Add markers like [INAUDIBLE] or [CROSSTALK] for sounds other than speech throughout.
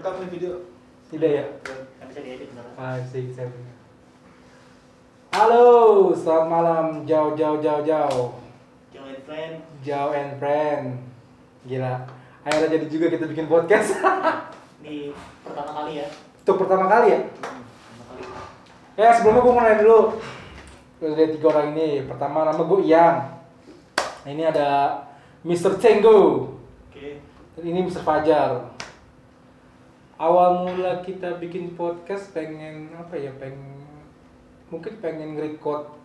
Rekam nih video. Tidak ya? Kan bisa diedit. Five, six, seven. Halo, selamat malam. Jauh, jauh, jauh, jauh. Join friend. Jauh and friend. Gila. Akhirnya jadi juga kita bikin podcast. [LAUGHS] Ini pertama kali ya. Untuk pertama kali ya? Hmm, pertama kali. Ya sebelumnya gue mau nanya dulu. Dari tiga orang ini. Pertama nama gue Iyang. Nah, ini ada Mr. Cenggo. Oke. Dan ini Mr. Fajar. Awal mula kita bikin podcast pengen apa ya pengen mungkin pengen nge-record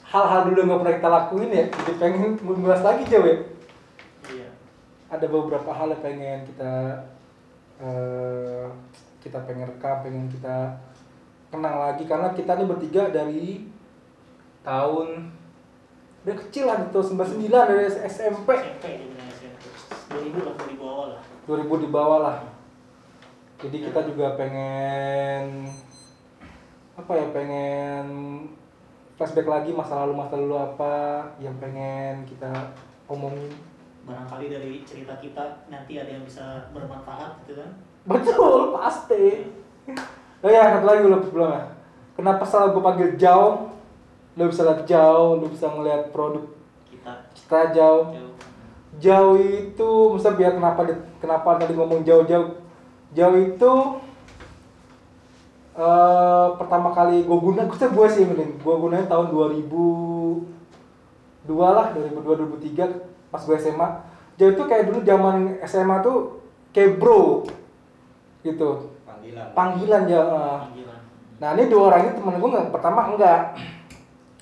hal-hal dulu yang nggak pernah kita lakuin ya jadi pengen mengulas lagi jauh ya Iya. ada beberapa hal yang pengen kita eh, kita pengen rekam pengen kita kenang lagi karena kita ini bertiga dari tahun dari kecil lah gitu 99 dari SMP SMP SMP. 2000 lah, 2000 awal lah. 2000 di bawah lah jadi kita juga pengen apa ya pengen flashback lagi masa lalu masa lalu apa yang pengen kita omongin. Barangkali dari cerita kita nanti ada yang bisa bermanfaat gitu kan. betul pasti. Oh ya satu lagi belum belum ya kenapa selalu gue panggil jauh lo bisa lihat jauh lo bisa ngeliat produk Kita. kita jauh jauh. jauh itu misal biar kenapa kenapa tadi ngomong jauh-jauh jauh itu eh pertama kali gue guna gue gue sih mending. Gue gunain tahun 2002 lah 2002 2003 pas gue SMA jauh itu kayak dulu zaman SMA tuh kayak bro gitu. Panggilan. panggilan ya eh. Panggilan. Nah ini dua orang ini temen gue nggak pertama enggak.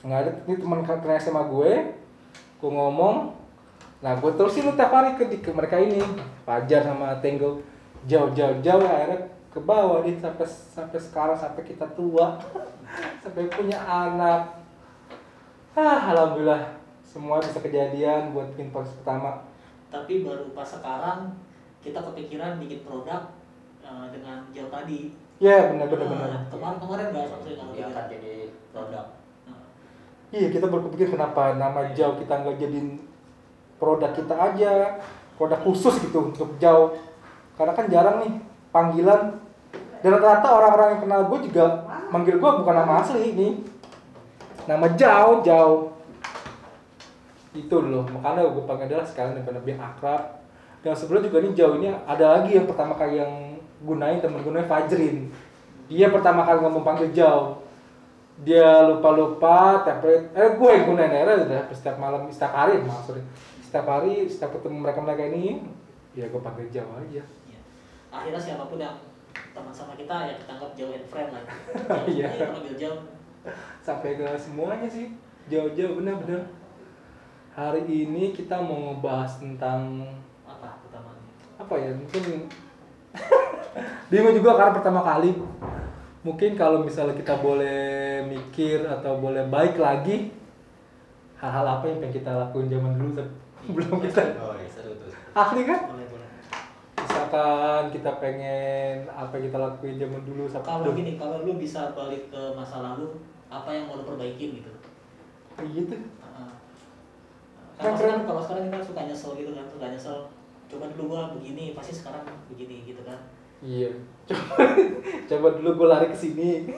Nggak ada ini teman karena SMA gue gue ngomong. Nah gue terusin lu tiap hari ke, ke mereka ini. Fajar sama Tenggo jauh jauh jauh akhirnya ke bawah nih sampai sampai sekarang sampai kita tua [LAUGHS] sampai punya anak. Ah alhamdulillah semua bisa kejadian buat bikin podcast pertama. Tapi baru pas sekarang kita kepikiran bikin produk eh, dengan jauh tadi. ya benar benar benar. Nah, Kemarin-kemarin nggak sampai kalau Dia akan jadi produk. Nah, Iya kita berpikir kenapa nama jauh kita nggak jadiin produk kita aja produk khusus gitu untuk jauh karena kan jarang nih panggilan. Dan rata-rata orang-orang yang kenal gue juga manggil gue bukan nama asli ini. Nama jauh jauh. Itu loh makanya gue panggil adalah sekalian daripada biar akrab. Dan sebelum juga nih jauh ini ada lagi yang pertama kali yang gunain temen gue Fajrin. Dia pertama kali ngomong panggil jauh. Dia lupa-lupa hari eh gue yang gunain akhirnya udah setiap malam setiap hari maksudnya setiap hari setiap ketemu mereka mereka ini ya gue panggil jauh aja. Akhirnya siapa pun yang teman sama kita ya kita anggap jauh and friend lah. [LAUGHS] Iya. Iya. panggil jauh. sampai ke semuanya sih jauh-jauh bener-bener hari ini kita mau ngebahas tentang Apa pertamanya? apa ya mungkin [LAUGHS] bingung juga karena pertama kali mungkin kalau misalnya kita boleh mikir atau boleh baik lagi hal-hal apa yang pengen kita lakuin zaman dulu tapi belum kita Oh, iya, seru tuh. asli kan. Misalkan kita pengen apa yang kita lakuin zaman dulu sampai Kalau gini, kalau lu bisa balik ke masa lalu, apa yang mau lu perbaikin gitu? gitu Heeh. Kan keren. kalau sekarang kita suka nyesel gitu kan, suka nyesel. Coba dulu gua begini, pasti sekarang begini gitu kan. iya coba [LAUGHS] coba dulu gue lari ke sini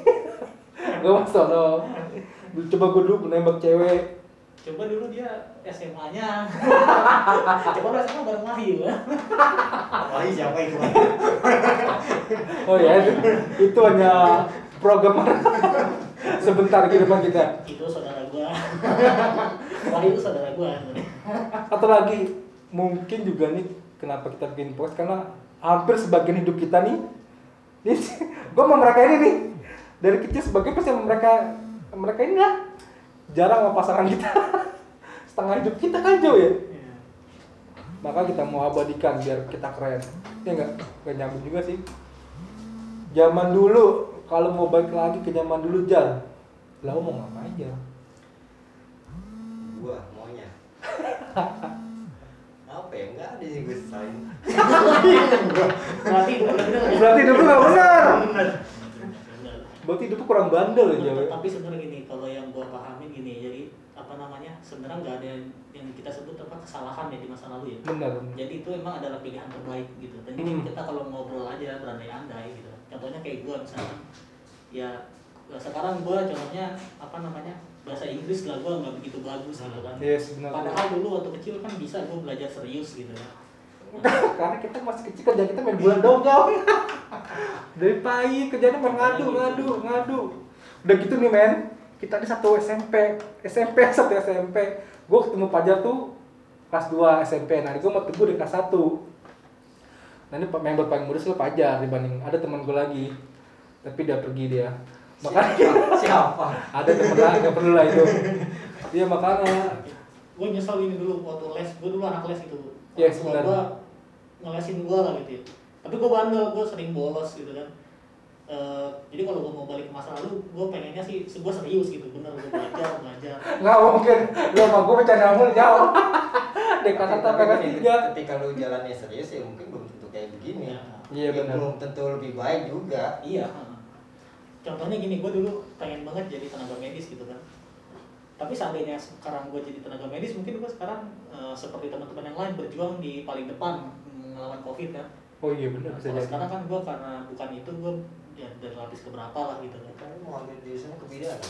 gue mas sono coba gue dulu menembak cewek Coba dulu dia SMA-nya. [LAUGHS] Coba lu SMA bareng Wahyu iya, siapa itu? oh ya itu, itu hanya program sebentar di depan kita Itu saudara gua. Wahyu itu saudara gua. atau lagi mungkin juga nih kenapa kita bikin podcast karena hampir sebagian hidup kita nih ini [LAUGHS] gue sama mereka ini nih dari kecil sebagai pasti mereka mereka ini lah jarang sama pasangan kita [LAUGHS] setengah hidup kita kan jauh ya Iya. maka kita mau abadikan biar kita keren ya enggak gak nyambung juga sih zaman dulu kalau mau balik lagi ke zaman dulu jar lah mau ngapain jar Gua maunya. [LAUGHS] Apa ya? Enggak ada sih gue selain. Berarti ya. dulu nggak benar. Bener. berarti hidup kurang bandel ya Jawa tapi sebenarnya gini kalau pahamin gini jadi apa namanya sebenarnya nggak ada yang, yang kita sebut apa kesalahan ya di masa lalu ya. Benar jadi itu emang adalah pilihan terbaik gitu. Dan Hmm. ini kita kalau ngobrol aja berandai-andai gitu. Contohnya kayak gua misalnya ya sekarang gua contohnya apa namanya bahasa Inggris lah gua nggak begitu bagus gitu kan. Yes benar padahal dulu waktu kecil kan bisa gua belajar serius gitu. Ya [LAUGHS] karena kita masih kecil kerja kita main bola dong jauh [LAUGHS] dari pagi kerjanya main ngadu ngadu ngadu. Udah gitu nih men kita di satu SMP SMP [LAUGHS] satu SMP gue ketemu Pajar tuh kelas 2 SMP nah gue mau teguh di kelas 1 nah ini member paling muda sih Pajar dibanding ada teman gue lagi. Tapi dia pergi dia. Makanya Siapa? [LAUGHS] ada temen lah nggak perlu lah itu. Dia [LAUGHS] makanya. Gue nyesel ini dulu waktu les. Gue dulu anak les gitu. Yes, gue ngelesin gue lah gitu ya. Tapi gue bandel gue sering bolos gitu kan Eh, jadi kalau gue mau balik ke masa lalu gue pengennya sih gue serius gitu bener gue belajar belajar nggak mungkin lu sama gue bercanda mulu jauh dek kelas satu sampai kelas Tapi tiga Ketika lu jalannya serius ya mungkin belum tentu kayak begini. Ya. Iya, Ya, benar. Belum tentu lebih baik juga. iya contohnya gini gue dulu pengen banget jadi tenaga medis gitu kan tapi seandainya sekarang gue jadi tenaga medis mungkin gue sekarang eh, seperti teman-teman yang lain berjuang di paling depan melawan covid kan oh iya benar Nah, kalau sekarang kan gue karena bukan itu gue ya dari lapis keberapa lah gitu kan. Kamu mau ambil jurusan kebidanan?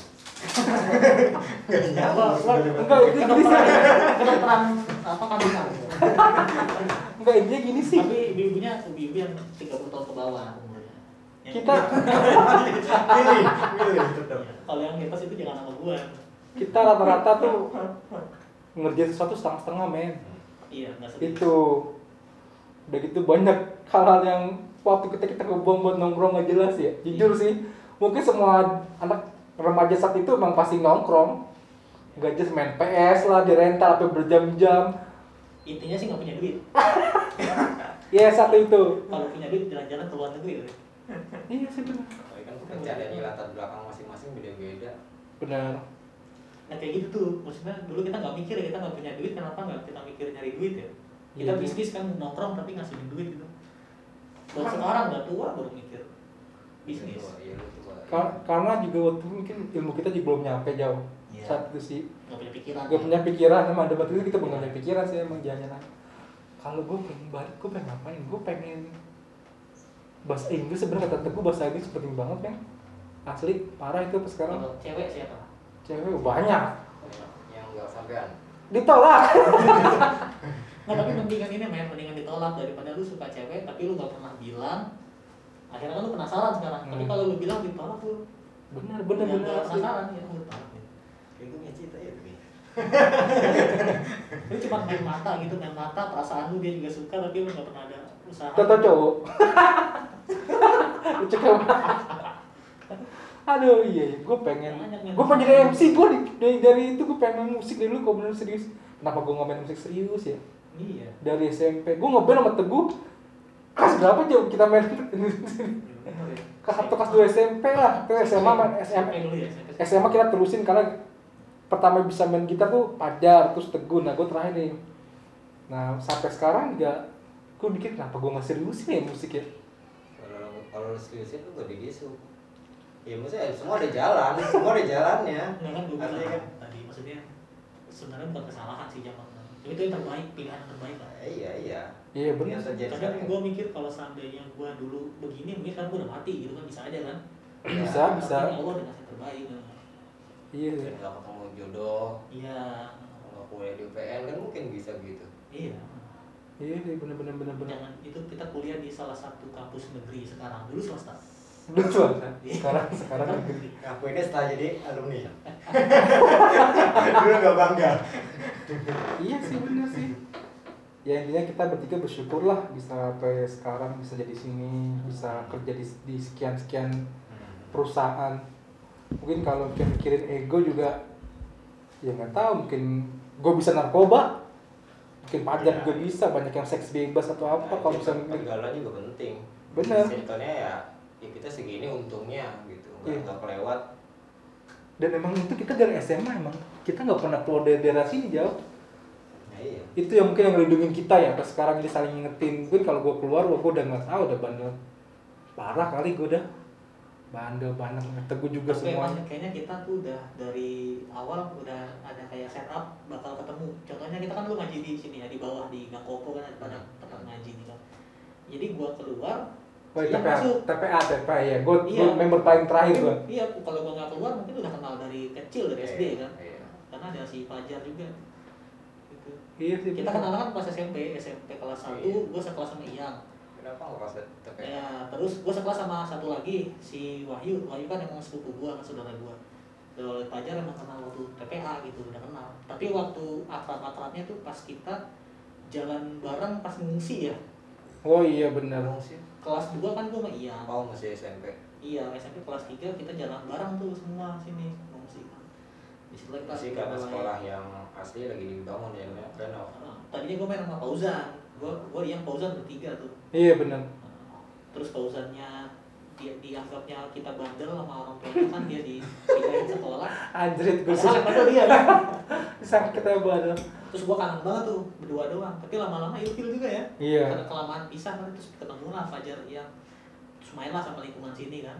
Gua- gua- Enggak, itu gini sih. kedokteran apa kandungan? Enggak intinya gini sih. Tapi ibu-ibunya ibu-ibu yang 30 tahun ke bawah umurnya. Kita Pilih, pilih tetap. kalau yang di atas itu jangan sama gue kita rata-rata tuh ngerjain sesuatu setengah-setengah men. Iya nggak itu. Udah gitu banyak hal-hal yang waktu kita kita ngebuang buat nongkrong nggak jelas ya. Jujur sih mungkin semua anak remaja saat itu emang pasti nongkrong. Nggak jelas main PS lah di rental sampai berjam-jam. Intinya sih nggak punya duit. [LAUGHS] Ya satu itu. Kalau punya duit jalan-jalan ke luar negeri. Gitu. iya sih benar. Kan pekerjaannya latar belakang masing-masing beda-beda. benar. Nah kayak gitu tuh. Maksudnya dulu kita nggak mikir ya kita nggak punya duit kenapa nggak kita mikir nyari duit ya? Kita Iya. bisnis kan nongkrong tapi ngasihin duit gitu buat sekarang nggak tua baru mikir bisnis. Lu tua. Ka- karena juga waktu itu mungkin ilmu kita juga belum nyampe jauh. Iya. saat itu sih. Nggak punya pikiran. Gak punya pikiran emang ada waktu itu kita belum punya pikiran sih emang jangan kalau gue pengen balik gue pengen ngapain? Gue pengen bahasa Inggris sebenarnya kata gue bahasa Inggris penting banget kan? Asli parah itu apa sekarang. Kalau cewek siapa? Cewek banyak. Yang enggak sampean. ditolak [LAUGHS] Nggak, tapi mendingan ini main mendingan ditolak daripada lu suka cewek tapi lu nggak pernah bilang. Akhirnya kan lu penasaran sekarang. Tapi Hmm. kalau lu bilang ditolak lu. Benar benar nggak- benar. asli. penasaran ya lu tolak gitu. Kayak gue punya cita ya tapi. lu cuma main mata gitu main mata perasaan lu dia juga suka tapi lu nggak pernah ada usaha. Contoh cowok. Lucu aduh iya gue pengen. Gue pengen jadi MC gue dari, dari itu gue pengen main musik dari dulu kalau bener serius. Kenapa gue nggak main musik serius ya iya. Dari SMP gue ngeband sama Teguh kelas berapa jauh kita main? Kelas satu kelas dua SMP lah. Itu SMA main SMP SMA dulu ya. SMA kita terusin karena pertama bisa main gitar tuh Pajar terus Teguh. Nah gue terakhir nih. Nah sampai sekarang juga gue mikir kenapa gue nggak seriusin ya musik ya? Kalau kalau seriusin lu gak digisu. Ya maksudnya semua ada jalan, semua ada jalannya. Nggak kan gue bilang kan, tadi maksudnya sebenarnya bukan kesalahan sih zaman itu yang terbaik pilihan yang terbaik lah eh, iya iya. iya benar. Terjadi kadang gue mikir kalau seandainya gue dulu begini mungkin kan gue udah mati gitu kan. Bisa aja kan? Bisa [CLEARS THROAT] bisa. Tapi Allah udah yang terbaik kan. iya. Kayak nggak ketemu jodoh, iya. Nggak kuliah di UPN kan mungkin bisa gitu. iya. Iya iya, benar benar benar benar. Jangan itu kita kuliah di salah satu kampus negeri sekarang. Dulu swasta. Lucu kan [LAUGHS] sekarang sekarang Aku ini setelah jadi alumni. [LAUGHS] Dulu nggak bangga. Iya sih benar sih ya intinya kita bertiga bersyukur lah bisa sampai sekarang bisa jadi sini bisa kerja di, di sekian sekian perusahaan mungkin kalau mungkin mikirin ego juga ya nggak tahu mungkin gue bisa narkoba mungkin pajak Ya. juga bisa banyak yang seks bebas atau apa kalau bisa pergaulan juga penting. Bener. Circle-nya ya, ya kita segini untungnya gitu, nggak nggak kelewat. dan emang itu kita dari SMA emang kita nggak pernah keluar dari daerah sini jauh Nah, iya. itu yang mungkin yang melindungi kita ya pas sekarang ini saling ngingetin mungkin kalau gue keluar gue udah nggak tahu udah bandel parah kali gue udah bandel bandel teguh juga semuanya kayaknya kita tuh udah dari awal udah ada kayak setup bakal ketemu. Contohnya kita kan lu ngaji di sini ya di bawah di Gang Kopo kan ada banyak tempat ngaji nih kan. Jadi gua keluar, Oh, TPA, masuk. TPA, TPA ya. Gue Iya. member paling terakhir gue. Iya, kalau gua nggak keluar mungkin udah kenal dari kecil dari SD kan. Iya. Karena ada si Fajar juga. Gitu. Iya sih. Kita bener. kenal kan pas SMP, SMP kelas 1, Iya. gua sekelas sama Iyang. Kenapa nggak pas? Ya, terus gue sekelas sama satu lagi si Wahyu. Wahyu kan emang sepupu gue, kan saudara gue. Kalau Fajar emang kenal waktu TPA gitu, udah kenal. Tapi waktu akrab-akrabnya tuh pas kita jalan bareng pas ngungsi ya. Oh iya benar. sih? Kelas 2 kan gue sama Iya. Mau masih SMP. Iya, SMP kelas 3 kita jalan bareng tuh semua sini. Kita Masih karena sekolah yang asli lagi dibangun ya, renov. Nah, Tadinya gue main sama Fauzan. Gue gue yang Fauzan bertiga tuh. Iya benar. terus Fauzannya dia dianggapnya kita bandel sama orang tuanya kan dia di pindahin sekolah Anjrit gue padahal yang bandel dia kan [LAUGHS] sakit kita badal. terus gua kangen banget tuh berdua doang tapi lama-lama ilfil juga ya Iya. karena kelamaan pisah kan terus ketemu lah Fajar yang terus main lah sama lingkungan sini kan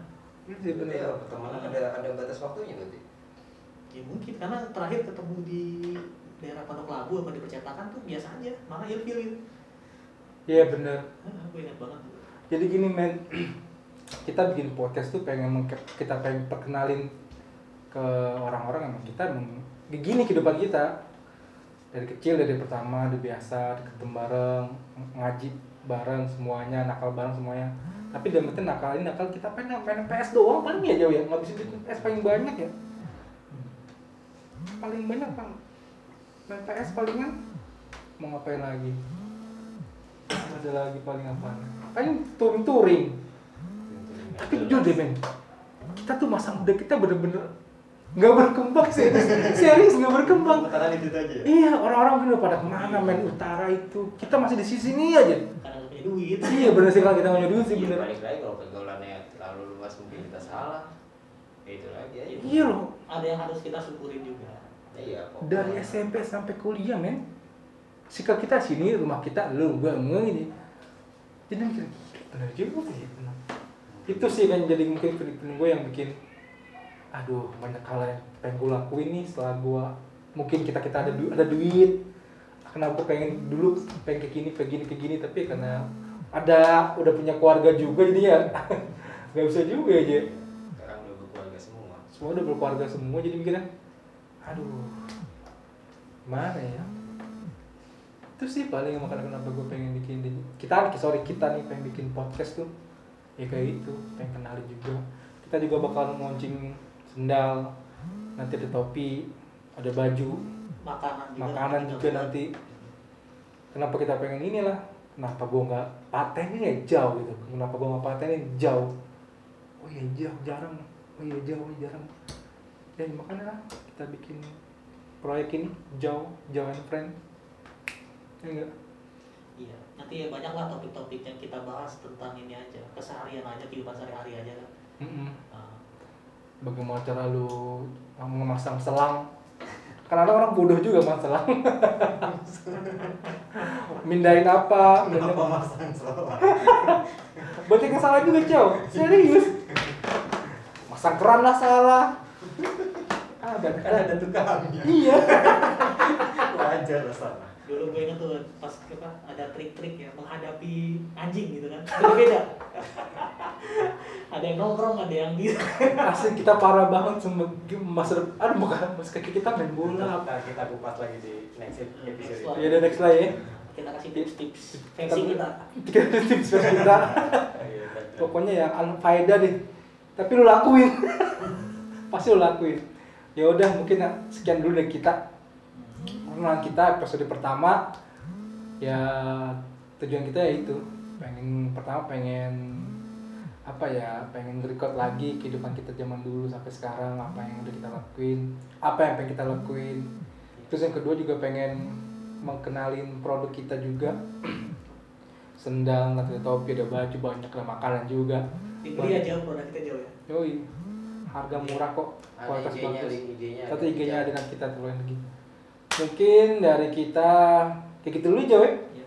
Iya ya, pertemanan ada ada batas waktunya berarti. Ya mungkin karena terakhir ketemu di daerah Pondok Labu apa di percetakan tuh biasa aja malah ilfil gitu Iya benar. nah, gue ingat banget. Jadi gini men, [CLEARS THROAT] kita bikin podcast tuh pengen kita pengen perkenalin ke orang-orang emang kita emang begini kehidupan kita. Dari kecil dari pertama dari biasa ketemu bareng ngaji bareng semuanya nakal bareng semuanya. Tapi dalam nakal ini nakal kita pengen main PS doang paling ya jauh ya? Nggak bisa bikin PS paling banyak ya paling banyak kan main PS palingan? Mau ngapain lagi? Ada lagi paling apa? Paling touring touring tapi jujur deh men kita tuh masa muda kita bener-bener nggak berkembang serius serius nggak berkembang. Pertemanan itu aja. ya? iya orang-orang bener pada ke mana men utara itu. Kita masih di sisi ini aja. Karena gak punya duit. Iya bener sih kalau kita nggak punya duit sih Iya, bener. balik lagi kalau pergaulannya terlalu luas mungkin kita salah. Ya, itu lagi aja. iya loh. Ada yang harus kita syukurin juga. Iya, kok. dari SMP sampai kuliah men. Sikap kita sini rumah kita lu gua gua ini. Jadi mikir "Gila, bener juga sih bener." itu sih kan jadi mungkin pikiran gue yang bikin aduh banyak hal yang pengen gue lakuin nih setelah gue mungkin kita kita ada du- ada duit. Kenapa gue pengen dulu pengen kayak gini kayak gini kayak gini tapi karena ada udah punya keluarga juga jadi ya [LAUGHS] nggak bisa juga aja berkeluarga semua. udah berkeluarga semua jadi mikirnya aduh mana ya? Itu sih paling makanya kenapa gue pengen bikin di- kita sorry kita nih pengen bikin podcast tuh ya kayak itu pengen kenalin juga. Kita juga bakal launching sendal nanti ada topi ada baju makanan juga. makanan juga nanti. Kenapa kita pengen inilah? Kenapa gue nggak patenin ya jauh gitu. Kenapa gue nggak patenin jauh? Oh iya jauh jarang oh iya jauh iya jarang ya makanya lah kita bikin proyek ini jauh jauh friend ya enggak Iya, nanti ya banyak lah topik-topik yang kita bahas tentang ini aja, keseharian aja, kehidupan sehari-hari aja kan. Mm-mm. Nah, bagaimana cara lu memasang selang karena ada orang bodoh juga mas selang [LAUGHS] mindahin apa mindahin apa masang? Banyak yang salah juga, Cow. Serius. Masang keran lah salah. Ada, Kan ada tukangnya. Iya. [LAUGHS] Wajar lah sama. dulu gue inget tuh pas apa ada trik-trik ya menghadapi anjing gitu kan, beda-beda. [LAUGHS] ada yang nongkrong, ada yang di [LAUGHS] Asli kita parah banget semua masa. Aduh, bukan masa kaki kita main bola. Kita, kita kupas lagi di next episode. Ya next lah ya. kita kasih tips-tips versi kita. Kita ada tips versi kita. Iya. Pokoknya yang unfaedah deh. Tapi lu lakuin. [LAUGHS] Pasti lu lakuin. Ya udah mungkin sekian dulu dari kita. Perkenalan kita episode pertama ya tujuan kita ya itu pengen pertama pengen apa ya pengen record lagi kehidupan kita zaman dulu sampai sekarang apa yang udah kita lakuin apa yang pengen kita lakuin terus yang kedua juga pengen mengenalin produk kita juga [CLEARS THROAT] sendal nanti ada topi ada baju banyak lah makanan juga Dibeli aja produk kita jauh ya. Yoi, harga murah kok. Kualitas bagus. satu IG-nya ada nanti kita tulis lagi. Mungkin dari kita kayak gitu dulu Joy Iya.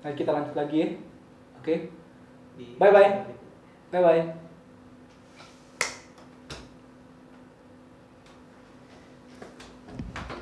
nanti kita lanjut lagi ya. Oke? Di- Bye-bye. bye bye